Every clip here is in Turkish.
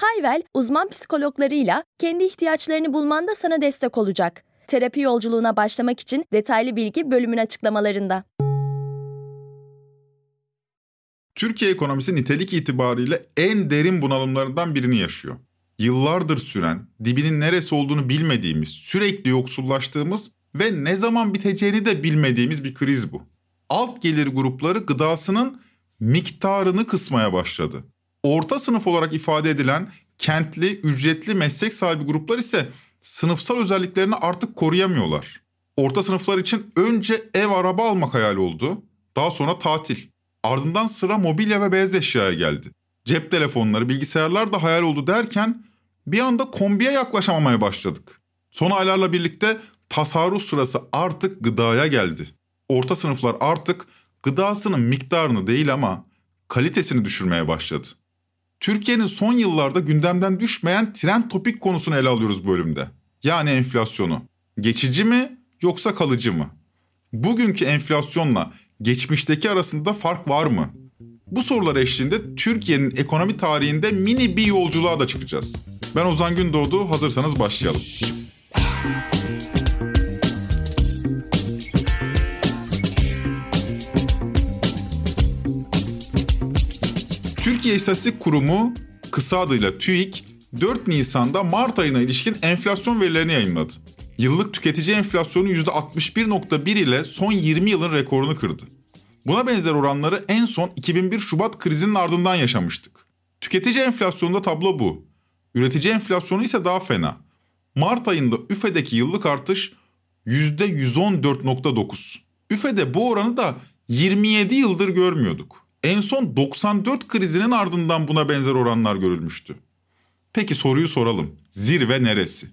Hayvel, uzman psikologlarıyla kendi ihtiyaçlarını bulmanda sana destek olacak. Terapi yolculuğuna başlamak için detaylı bilgi bölümün açıklamalarında. Türkiye ekonomisi nitelik itibariyle en derin bunalımlarından birini yaşıyor. Yıllardır süren, dibinin neresi olduğunu bilmediğimiz, sürekli yoksullaştığımız ve ne zaman biteceğini de bilmediğimiz bir kriz bu. Alt gelir grupları gıdasının miktarını kısmaya başladı. Orta sınıf olarak ifade edilen kentli, ücretli meslek sahibi gruplar ise sınıfsal özelliklerini artık koruyamıyorlar. Orta sınıflar için önce ev araba almak hayal oldu. Daha sonra tatil. Ardından sıra mobilya ve beyaz eşyaya geldi. Cep telefonları, bilgisayarlar da hayal oldu derken bir anda kombiye yaklaşamamaya başladık. Son aylarla birlikte tasarruf sırası artık gıdaya geldi. Orta sınıflar artık gıdasının miktarını değil ama kalitesini düşürmeye başladı. Türkiye'nin son yıllarda gündemden düşmeyen trend topik konusunu ele alıyoruz bu bölümde. Yani enflasyonu. Geçici mi yoksa kalıcı mı? Bugünkü enflasyonla geçmişteki arasında fark var mı? Bu sorular eşliğinde Türkiye'nin ekonomi tarihinde mini bir yolculuğa da çıkacağız. Ben Ozan Gündoğdu, hazırsanız başlayalım. Türkiye İstatistik Kurumu, kısa adıyla TÜİK, 4 Nisan'da Mart ayına ilişkin enflasyon verilerini yayınladı. Yıllık tüketici enflasyonu %61.1 ile son 20 yılın rekorunu kırdı. Buna benzer oranları en son 2001 Şubat krizinin ardından yaşamıştık. Tüketici enflasyonunda tablo bu. Üretici enflasyonu ise daha fena. Mart ayında üfedeki yıllık artış %114.9. Üfede bu oranı da 27 yıldır görmüyorduk. En son 94 krizinin ardından buna benzer oranlar görülmüştü. Peki soruyu soralım. Zirve neresi?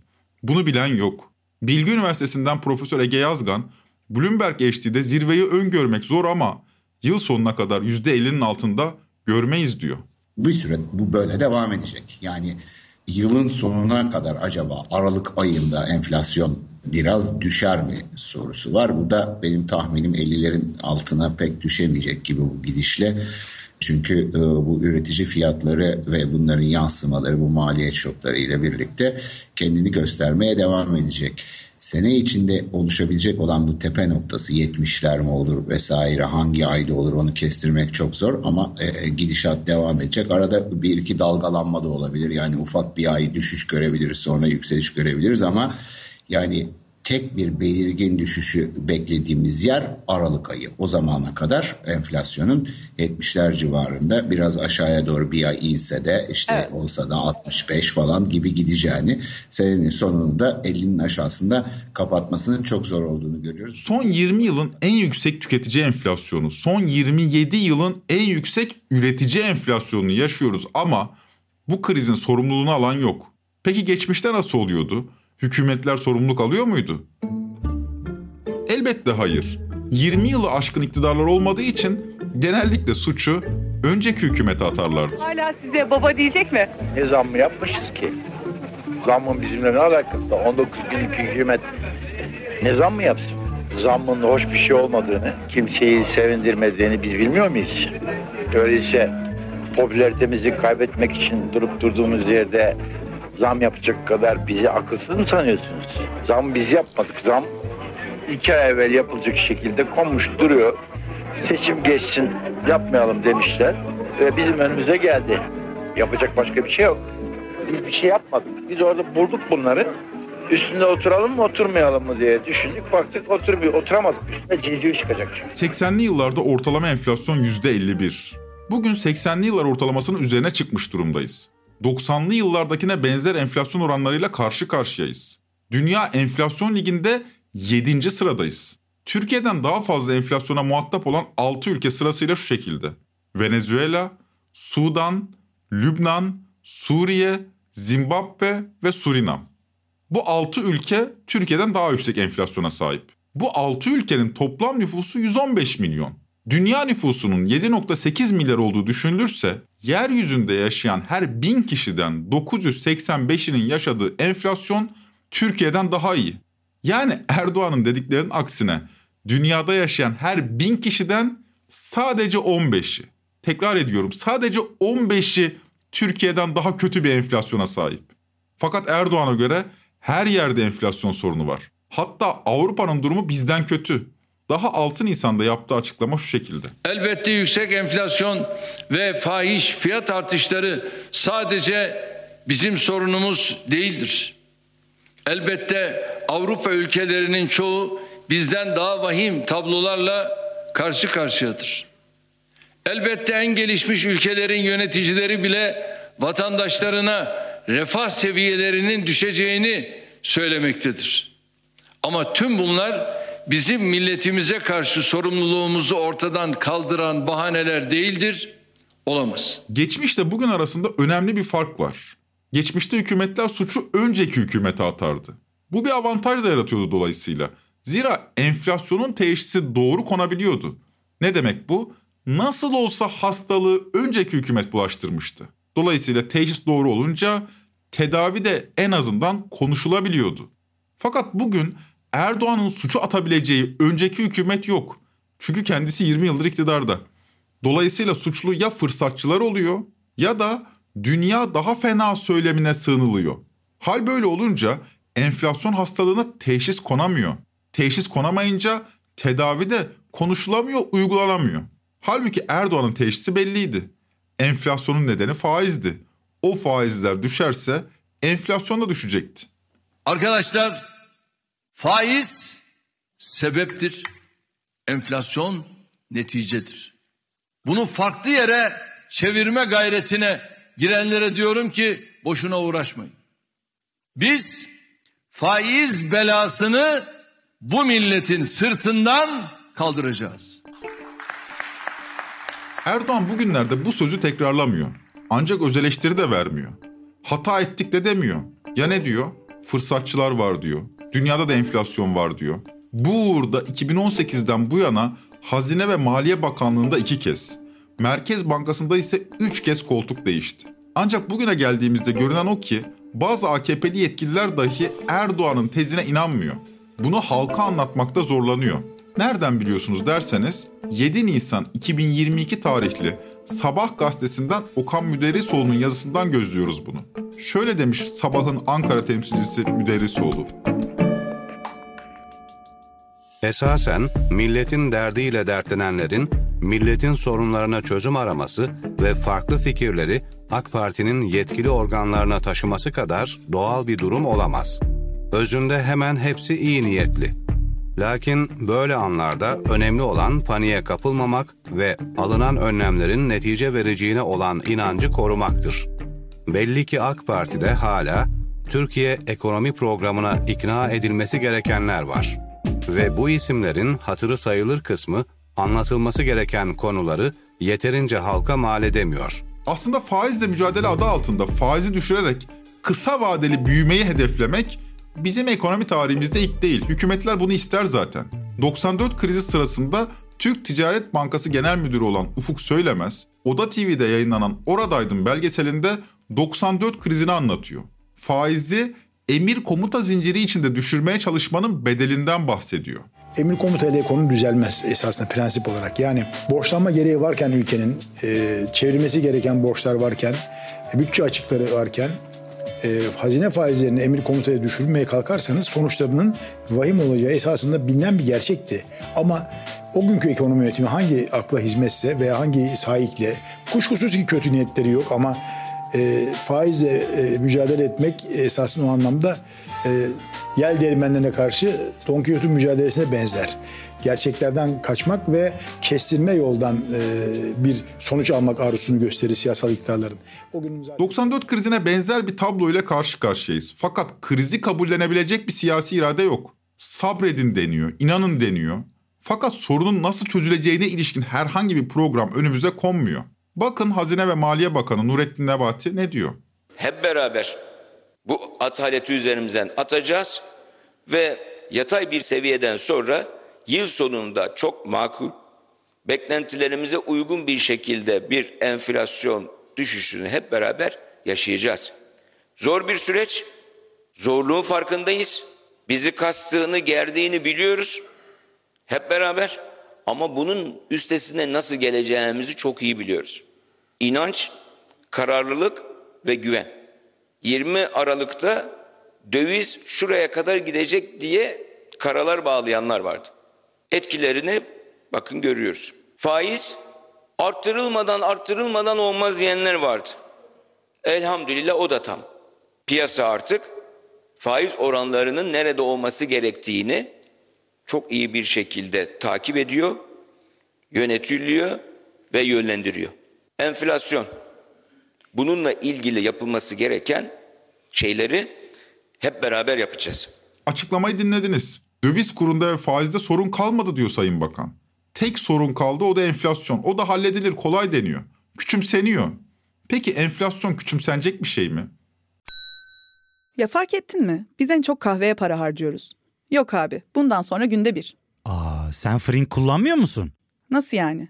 Bunu bilen yok. Bilgi Üniversitesi'nden Profesör Ege Yazgan, Bloomberg HD'de zirveyi öngörmek zor ama yıl sonuna kadar %50'nin altında görmeyiz diyor. Bir süre bu böyle devam edecek. Yani yılın sonuna kadar acaba Aralık ayında enflasyon biraz düşer mi sorusu var. Bu da benim tahminim 50'lerin altına pek düşemeyecek gibi bu gidişle. Çünkü e, bu üretici fiyatları ve bunların yansımaları bu maliyet şokları ile birlikte kendini göstermeye devam edecek. Sene içinde oluşabilecek olan bu tepe noktası 70'ler mi olur vesaire hangi ayda olur onu kestirmek çok zor ama e, gidişat devam edecek. Arada bir iki dalgalanma da olabilir yani ufak bir ay düşüş görebiliriz sonra yükseliş görebiliriz ama yani tek bir belirgin düşüşü beklediğimiz yer Aralık ayı. O zamana kadar enflasyonun 70'ler civarında biraz aşağıya doğru bir ay inse de işte evet. olsa da 65 falan gibi gideceğini senenin sonunda 50'nin aşağısında kapatmasının çok zor olduğunu görüyoruz. Son 20 yılın en yüksek tüketici enflasyonu, son 27 yılın en yüksek üretici enflasyonunu yaşıyoruz ama bu krizin sorumluluğunu alan yok. Peki geçmişte nasıl oluyordu? Hükümetler sorumluluk alıyor muydu? Elbette hayır. 20 yılı aşkın iktidarlar olmadığı için genellikle suçu önceki hükümete atarlardı. Hala size baba diyecek mi? Ne zam mı yapmışız ki? Zammın bizimle ne alakası var? 19 günlük hükümet ne zam mı yapsın? Zammın hoş bir şey olmadığını, kimseyi sevindirmediğini biz bilmiyor muyuz? Öyleyse popülaritemizi kaybetmek için durup durduğumuz yerde zam yapacak kadar bizi akılsız mı sanıyorsunuz? Zam biz yapmadık. Zam iki ay evvel yapılacak şekilde konmuş duruyor. Seçim geçsin yapmayalım demişler ve bizim önümüze geldi. Yapacak başka bir şey yok. Biz bir şey yapmadık. Biz orada bulduk bunları. Üstünde oturalım mı oturmayalım mı diye düşündük. Baktık otur oturamadık. Üstünde civciv çıkacak. 80'li yıllarda ortalama enflasyon %51. Bugün 80'li yıllar ortalamasının üzerine çıkmış durumdayız. 90'lı yıllardakine benzer enflasyon oranlarıyla karşı karşıyayız. Dünya enflasyon liginde 7. sıradayız. Türkiye'den daha fazla enflasyona muhatap olan 6 ülke sırasıyla şu şekilde. Venezuela, Sudan, Lübnan, Suriye, Zimbabwe ve Surinam. Bu 6 ülke Türkiye'den daha yüksek enflasyona sahip. Bu 6 ülkenin toplam nüfusu 115 milyon. Dünya nüfusunun 7.8 milyar olduğu düşünülürse yeryüzünde yaşayan her 1000 kişiden 985'inin yaşadığı enflasyon Türkiye'den daha iyi. Yani Erdoğan'ın dediklerinin aksine dünyada yaşayan her 1000 kişiden sadece 15'i, tekrar ediyorum sadece 15'i Türkiye'den daha kötü bir enflasyona sahip. Fakat Erdoğan'a göre her yerde enflasyon sorunu var. Hatta Avrupa'nın durumu bizden kötü. Daha 6 Nisan'da yaptığı açıklama şu şekilde. Elbette yüksek enflasyon ve fahiş fiyat artışları sadece bizim sorunumuz değildir. Elbette Avrupa ülkelerinin çoğu bizden daha vahim tablolarla karşı karşıyadır. Elbette en gelişmiş ülkelerin yöneticileri bile vatandaşlarına refah seviyelerinin düşeceğini söylemektedir. Ama tüm bunlar bizim milletimize karşı sorumluluğumuzu ortadan kaldıran bahaneler değildir, olamaz. Geçmişle bugün arasında önemli bir fark var. Geçmişte hükümetler suçu önceki hükümete atardı. Bu bir avantaj da yaratıyordu dolayısıyla. Zira enflasyonun teşhisi doğru konabiliyordu. Ne demek bu? Nasıl olsa hastalığı önceki hükümet bulaştırmıştı. Dolayısıyla teşhis doğru olunca tedavi de en azından konuşulabiliyordu. Fakat bugün Erdoğan'ın suçu atabileceği önceki hükümet yok. Çünkü kendisi 20 yıldır iktidarda. Dolayısıyla suçlu ya fırsatçılar oluyor ya da dünya daha fena söylemine sığınılıyor. Hal böyle olunca enflasyon hastalığına teşhis konamıyor. Teşhis konamayınca tedavi de konuşulamıyor, uygulanamıyor. Halbuki Erdoğan'ın teşhisi belliydi. Enflasyonun nedeni faizdi. O faizler düşerse enflasyon da düşecekti. Arkadaşlar faiz sebeptir. Enflasyon neticedir. Bunu farklı yere çevirme gayretine girenlere diyorum ki boşuna uğraşmayın. Biz faiz belasını bu milletin sırtından kaldıracağız. Erdoğan bugünlerde bu sözü tekrarlamıyor. Ancak öz eleştiri de vermiyor. Hata ettik de demiyor. Ya ne diyor? Fırsatçılar var diyor. Dünyada da enflasyon var diyor. Bu uğurda 2018'den bu yana Hazine ve Maliye Bakanlığı'nda iki kez, Merkez Bankası'nda ise üç kez koltuk değişti. Ancak bugüne geldiğimizde görünen o ki bazı AKP'li yetkililer dahi Erdoğan'ın tezine inanmıyor. Bunu halka anlatmakta zorlanıyor. Nereden biliyorsunuz derseniz 7 Nisan 2022 tarihli Sabah gazetesinden Okan Müderrisoğlu'nun yazısından gözlüyoruz bunu. Şöyle demiş Sabah'ın Ankara temsilcisi Müderrisoğlu. Esasen milletin derdiyle dertlenenlerin milletin sorunlarına çözüm araması ve farklı fikirleri AK Parti'nin yetkili organlarına taşıması kadar doğal bir durum olamaz. Özünde hemen hepsi iyi niyetli. Lakin böyle anlarda önemli olan paniğe kapılmamak ve alınan önlemlerin netice vereceğine olan inancı korumaktır. Belli ki AK Parti'de hala Türkiye ekonomi programına ikna edilmesi gerekenler var. Ve bu isimlerin hatırı sayılır kısmı anlatılması gereken konuları yeterince halka mal edemiyor. Aslında faizle mücadele adı altında faizi düşürerek kısa vadeli büyümeyi hedeflemek bizim ekonomi tarihimizde ilk değil. Hükümetler bunu ister zaten. 94 krizi sırasında Türk Ticaret Bankası Genel Müdürü olan Ufuk Söylemez, Oda TV'de yayınlanan Oradaydım belgeselinde 94 krizini anlatıyor. Faizi emir komuta zinciri içinde düşürmeye çalışmanın bedelinden bahsediyor. Emir komutayla ekonomi düzelmez esasında prensip olarak. Yani borçlanma gereği varken ülkenin, e, çevirmesi gereken borçlar varken, e, bütçe açıkları varken e, hazine faizlerini emir komutaya düşürmeye kalkarsanız sonuçlarının vahim olacağı esasında bilinen bir gerçekti. Ama o günkü ekonomi yönetimi hangi akla hizmetse veya hangi sahikle kuşkusuz ki kötü niyetleri yok ama e, faizle e, mücadele etmek esasında o anlamda e, yel değirmenlerine karşı Don Quixote'un mücadelesine benzer. Gerçeklerden kaçmak ve kestirme yoldan e, bir sonuç almak arzusunu gösterir siyasal iktidarların. O günümüz 94 krizine benzer bir tablo ile karşı karşıyayız. Fakat krizi kabullenebilecek bir siyasi irade yok. Sabredin deniyor, inanın deniyor. Fakat sorunun nasıl çözüleceğine ilişkin herhangi bir program önümüze konmuyor. Bakın Hazine ve Maliye Bakanı Nurettin Nebati ne diyor? Hep beraber Bu ataleti üzerimizden atacağız ve yatay bir seviyeden sonra yıl sonunda çok makul, beklentilerimize uygun bir şekilde bir enflasyon düşüşünü hep beraber yaşayacağız. Zor bir süreç, zorluğun farkındayız. Bizi kastığını, gerdiğini biliyoruz. Hep beraber ama bunun üstesine nasıl geleceğimizi çok iyi biliyoruz. İnanç, kararlılık ve güven. 20 Aralık'ta döviz şuraya kadar gidecek diye karalar bağlayanlar vardı. Etkilerini bakın görüyoruz. Faiz arttırılmadan arttırılmadan olmaz diyenler vardı. Elhamdülillah o da tam. Piyasa artık faiz oranlarının nerede olması gerektiğini çok iyi bir şekilde takip ediyor, yönetiliyor ve yönlendiriyor. Enflasyon. Bununla ilgili yapılması gereken şeyleri hep beraber yapacağız. Açıklamayı dinlediniz. Döviz kurunda ve faizde sorun kalmadı diyor Sayın Bakan. Tek sorun kaldı o da enflasyon. O da halledilir kolay deniyor. Küçümseniyor. Peki enflasyon küçümsenecek bir şey mi? Ya fark ettin mi? Biz en çok kahveye para harcıyoruz. Yok abi, bundan sonra günde bir. Aa, sen Frink kullanmıyor musun? Nasıl yani?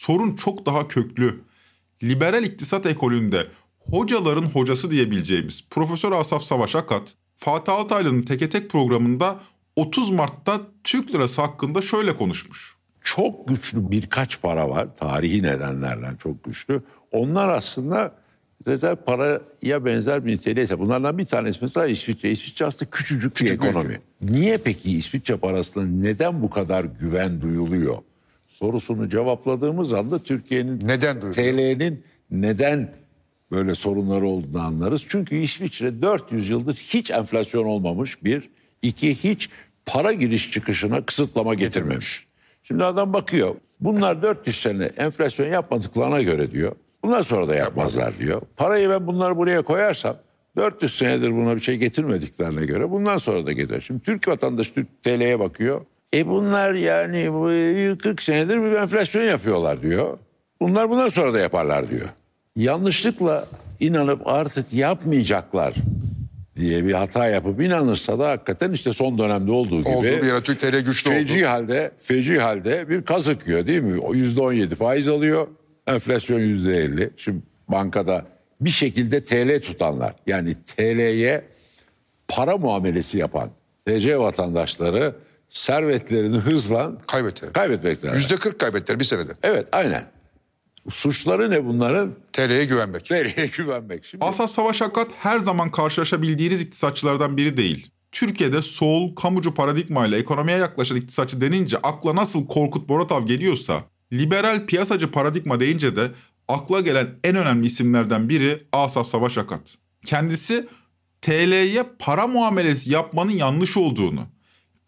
Sorun çok daha köklü. Liberal iktisat ekolünde hocaların hocası diyebileceğimiz Profesör Asaf Savaş Akat, Fatih Altaylı'nın Teke Tek programında 30 Mart'ta Türk lirası hakkında şöyle konuşmuş. Çok güçlü birkaç para var. Tarihi nedenlerle çok güçlü. Onlar aslında rezerv paraya benzer bir niteliğe Bunlardan bir tanesi mesela İsviçre. İsviçre aslında küçücük, küçücük bir ekonomi. Niye peki İsviçre parasına neden bu kadar güven duyuluyor? Sorusunu cevapladığımız anda Türkiye'nin neden TL'nin neden böyle sorunları olduğunu anlarız. Çünkü İsviçre 400 yıldır hiç enflasyon olmamış bir, iki hiç para giriş çıkışına kısıtlama getirmemiş. Şimdi adam bakıyor. Bunlar 400 sene enflasyon yapmadıklarına göre diyor. Bundan sonra da yapmazlar diyor. Parayı ben bunları buraya koyarsam 400 senedir buna bir şey getirmediklerine göre bundan sonra da gelir. Şimdi Türk vatandaşı Türk TL'ye bakıyor. E bunlar yani 40 senedir bir enflasyon yapıyorlar diyor. Bunlar bundan sonra da yaparlar diyor. Yanlışlıkla inanıp artık yapmayacaklar diye bir hata yapıp inanırsa da hakikaten işte son dönemde olduğu gibi. Olduğu bir yere Türk TL güçlü feci oldu. halde, feci halde bir kazık yiyor değil mi? O yüzde on yedi faiz alıyor. Enflasyon yüzde elli. Şimdi bankada bir şekilde TL tutanlar yani TL'ye para muamelesi yapan TC vatandaşları servetlerini hızla kaybettiler. Kaybetmekler. Yüzde kırk kaybettiler bir senede. Evet aynen. Suçları ne bunların? TL'ye güvenmek. TL'ye güvenmek. Şimdi... Asas Savaş Hakat her zaman karşılaşabildiğiniz iktisatçılardan biri değil. Türkiye'de sol, kamucu paradigma ile ekonomiye yaklaşan iktisatçı denince akla nasıl Korkut Boratav geliyorsa, liberal piyasacı paradigma deyince de akla gelen en önemli isimlerden biri Asaf Savaş Akat. Kendisi TL'ye para muamelesi yapmanın yanlış olduğunu,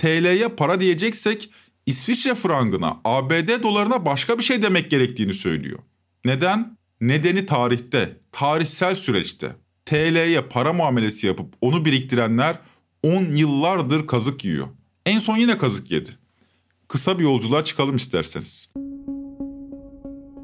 TL'ye para diyeceksek İsviçre frangına, ABD dolarına başka bir şey demek gerektiğini söylüyor. Neden? Nedeni tarihte, tarihsel süreçte. TL'ye para muamelesi yapıp onu biriktirenler 10 yıllardır kazık yiyor. En son yine kazık yedi. Kısa bir yolculuğa çıkalım isterseniz.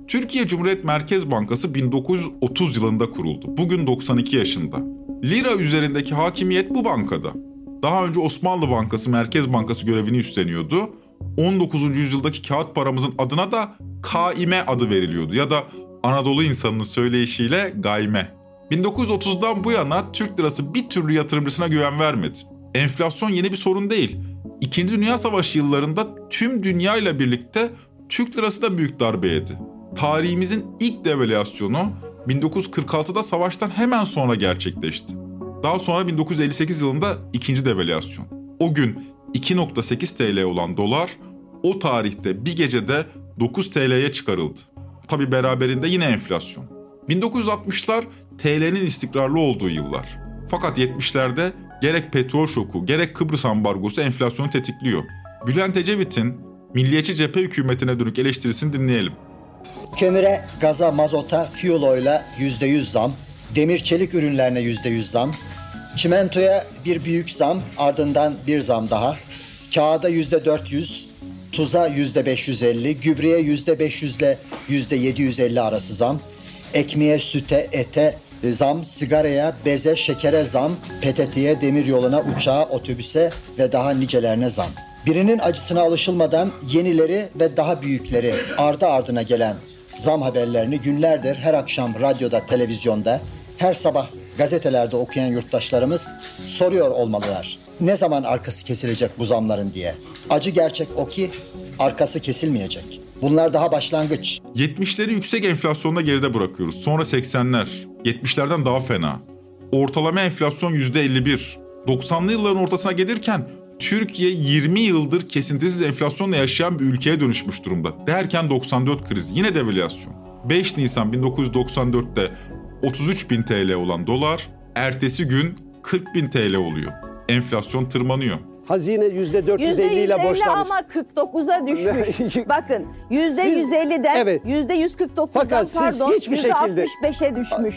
Türkiye Cumhuriyet Merkez Bankası 1930 yılında kuruldu. Bugün 92 yaşında. Lira üzerindeki hakimiyet bu bankada. Daha önce Osmanlı Bankası Merkez Bankası görevini üstleniyordu. 19. yüzyıldaki kağıt paramızın adına da kaime adı veriliyordu ya da Anadolu insanının söyleyişiyle gayme. 1930'dan bu yana Türk lirası bir türlü yatırımcısına güven vermedi. Enflasyon yeni bir sorun değil. İkinci Dünya Savaşı yıllarında tüm dünya ile birlikte Türk lirası da büyük darbe yedi. tarihimizin ilk devalüasyonu 1946'da savaştan hemen sonra gerçekleşti. Daha sonra 1958 yılında ikinci devalüasyon. O gün 2.8 TL olan dolar o tarihte bir gecede 9 TL'ye çıkarıldı. Tabi beraberinde yine enflasyon. 1960'lar TL'nin istikrarlı olduğu yıllar. Fakat 70'lerde gerek petrol şoku gerek Kıbrıs ambargosu enflasyonu tetikliyor. Bülent Ecevit'in milliyetçi cephe hükümetine dönük eleştirisini dinleyelim. Kömüre, gaza, mazota, fiyoloyla %100 zam, demir çelik ürünlerine %100 zam, çimentoya bir büyük zam, ardından bir zam daha, kağıda %400, tuza %550, gübreye %500 ile %750 arası zam, ekmeğe, süte, ete zam, sigaraya, beze, şekere zam, PTT'ye, demiryoluna, uçağa, otobüse ve daha nicelerine zam. Birinin acısına alışılmadan yenileri ve daha büyükleri ardı ardına gelen zam haberlerini günlerdir her akşam radyoda, televizyonda, her sabah gazetelerde okuyan yurttaşlarımız soruyor olmalılar. Ne zaman arkası kesilecek bu zamların diye. Acı gerçek o ki arkası kesilmeyecek. Bunlar daha başlangıç. 70'leri yüksek enflasyonda geride bırakıyoruz. Sonra 80'ler. 70'lerden daha fena. Ortalama enflasyon %51. 90'lı yılların ortasına gelirken Türkiye 20 yıldır kesintisiz enflasyonla yaşayan bir ülkeye dönüşmüş durumda. Derken 94 krizi yine devalüasyon. 5 Nisan 1994'te 33 bin TL olan dolar ertesi gün 40 bin TL oluyor. Enflasyon tırmanıyor. Hazine yüzde 450 ile borçlanmış. ama 49'a düşmüş. Bakın yüzde Siz- 150'den evet. yüzde 149'dan Fakat siz pardon yüzde şekilde- 65'e düşmüş.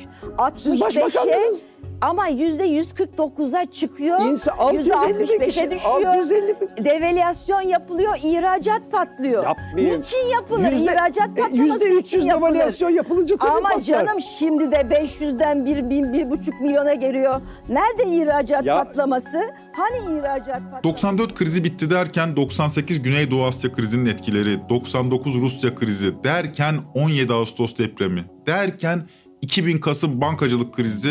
Siz 65'e başbakandınız. Ama yüzde 149'a çıkıyor. İnsan 650 bin yüzde kişi, 65'e düşüyor. 650 Devalüasyon yapılıyor, ihracat patlıyor. Yapmayın. Niçin yapılır? Yüzde- ihracat e, patlaması yüzde niçin 300 yapılır? devalüasyon yapılınca tabii Ama patlar. canım şimdi de 500'den 1 bin, 1,5 milyona geliyor. Nerede ihracat Ya- patlaması? Hani ihracat patlaması? 94 krizi bitti derken 98 Güneydoğu Asya krizinin etkileri, 99 Rusya krizi derken 17 Ağustos depremi derken 2000 Kasım bankacılık krizi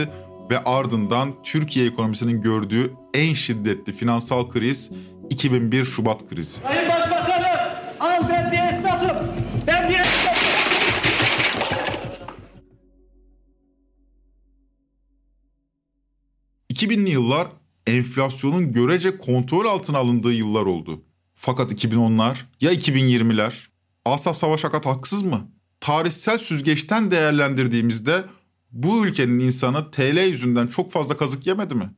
ve ardından Türkiye ekonomisinin gördüğü en şiddetli finansal kriz 2001 Şubat krizi. Sayın Başbakanım, al ben bir esnafım. Ben bir esnafım. – 2000'li yıllar enflasyonun görece kontrol altına alındığı yıllar oldu. Fakat 2010'lar ya 2020'ler? Asaf Savaş Akat haksız mı? Tarihsel süzgeçten değerlendirdiğimizde bu ülkenin insanı TL yüzünden çok fazla kazık yemedi mi?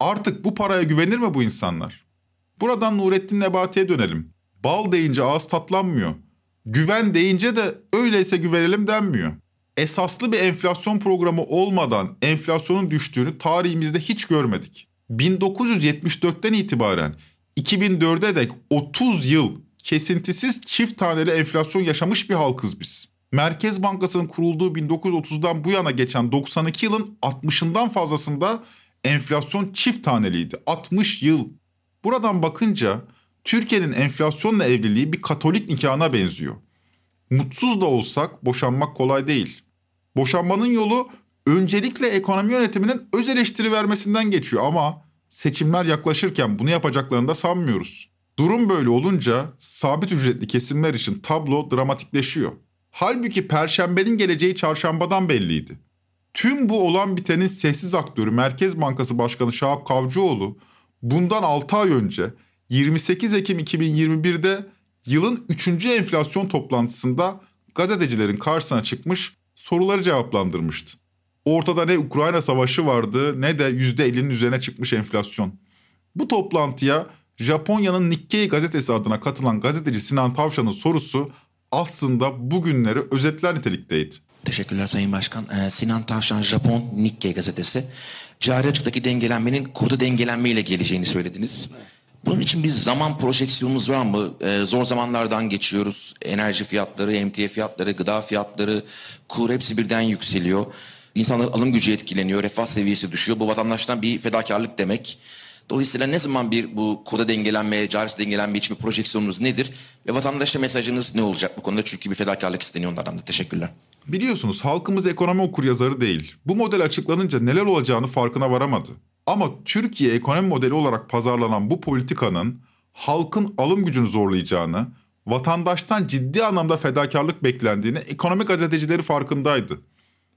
Artık bu paraya güvenir mi bu insanlar? Buradan Nurettin Nebati'ye dönelim. Bal deyince ağız tatlanmıyor. Güven deyince de öyleyse güvenelim denmiyor. Esaslı bir enflasyon programı olmadan enflasyonun düştüğünü tarihimizde hiç görmedik. 1974'ten itibaren 2004'e dek 30 yıl kesintisiz çift taneli enflasyon yaşamış bir halkız biz. Merkez Bankası'nın kurulduğu 1930'dan bu yana geçen 92 yılın 60'ından fazlasında enflasyon çift taneliydi. 60 yıl. Buradan bakınca Türkiye'nin enflasyonla evliliği bir katolik nikahına benziyor. Mutsuz da olsak boşanmak kolay değil. Boşanmanın yolu öncelikle ekonomi yönetiminin öz eleştiri vermesinden geçiyor ama seçimler yaklaşırken bunu yapacaklarını da sanmıyoruz. Durum böyle olunca sabit ücretli kesimler için tablo dramatikleşiyor. Halbuki perşembenin geleceği çarşambadan belliydi. Tüm bu olan bitenin sessiz aktörü Merkez Bankası Başkanı Şahap Kavcıoğlu bundan 6 ay önce 28 Ekim 2021'de yılın 3. enflasyon toplantısında gazetecilerin karşısına çıkmış soruları cevaplandırmıştı. Ortada ne Ukrayna savaşı vardı ne de %50'nin üzerine çıkmış enflasyon. Bu toplantıya Japonya'nın Nikkei gazetesi adına katılan gazeteci Sinan Tavşan'ın sorusu aslında bugünleri özetler nitelikteydi. Teşekkürler Sayın Başkan. Ee, Sinan Tavşan Japon Nikkei gazetesi. Cari açıktaki dengelenmenin kurda dengelenme ile geleceğini söylediniz. Bunun için bir zaman projeksiyonumuz var mı? Ee, zor zamanlardan geçiyoruz. Enerji fiyatları, emtia fiyatları, gıda fiyatları, kur hepsi birden yükseliyor. İnsanların alım gücü etkileniyor, refah seviyesi düşüyor. Bu vatandaştan bir fedakarlık demek. Dolayısıyla ne zaman bir bu kurda dengelenmeye, cari dengelenme için bir projeksiyonunuz nedir? Ve vatandaşa mesajınız ne olacak bu konuda? Çünkü bir fedakarlık isteniyor onlardan da. Teşekkürler. Biliyorsunuz halkımız ekonomi okuryazarı değil. Bu model açıklanınca neler olacağını farkına varamadı. Ama Türkiye ekonomi modeli olarak pazarlanan bu politikanın halkın alım gücünü zorlayacağını, vatandaştan ciddi anlamda fedakarlık beklendiğini ekonomik gazetecileri farkındaydı.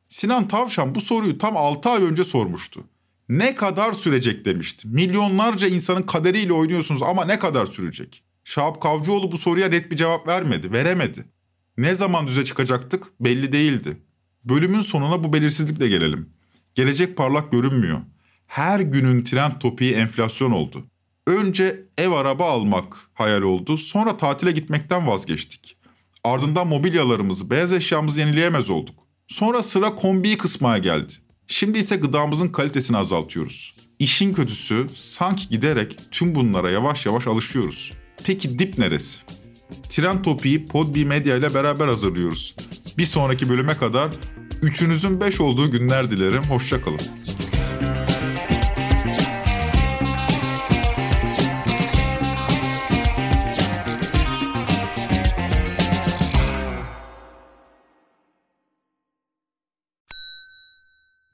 Sinan Tavşan bu soruyu tam 6 ay önce sormuştu. Ne kadar sürecek demişti. Milyonlarca insanın kaderiyle oynuyorsunuz ama ne kadar sürecek? Şahap Kavcıoğlu bu soruya net bir cevap vermedi, veremedi. Ne zaman düze çıkacaktık belli değildi. Bölümün sonuna bu belirsizlikle gelelim. Gelecek parlak görünmüyor. Her günün trend topiği enflasyon oldu. Önce ev araba almak hayal oldu, sonra tatile gitmekten vazgeçtik. Ardından mobilyalarımızı, beyaz eşyamızı yenileyemez olduk. Sonra sıra kombiyi kısmaya geldi. Şimdi ise gıdamızın kalitesini azaltıyoruz. İşin kötüsü sanki giderek tüm bunlara yavaş yavaş alışıyoruz. Peki dip neresi? Trend Topi'yi Podbi Medya ile beraber hazırlıyoruz. Bir sonraki bölüme kadar üçünüzün beş olduğu günler dilerim. Hoşçakalın.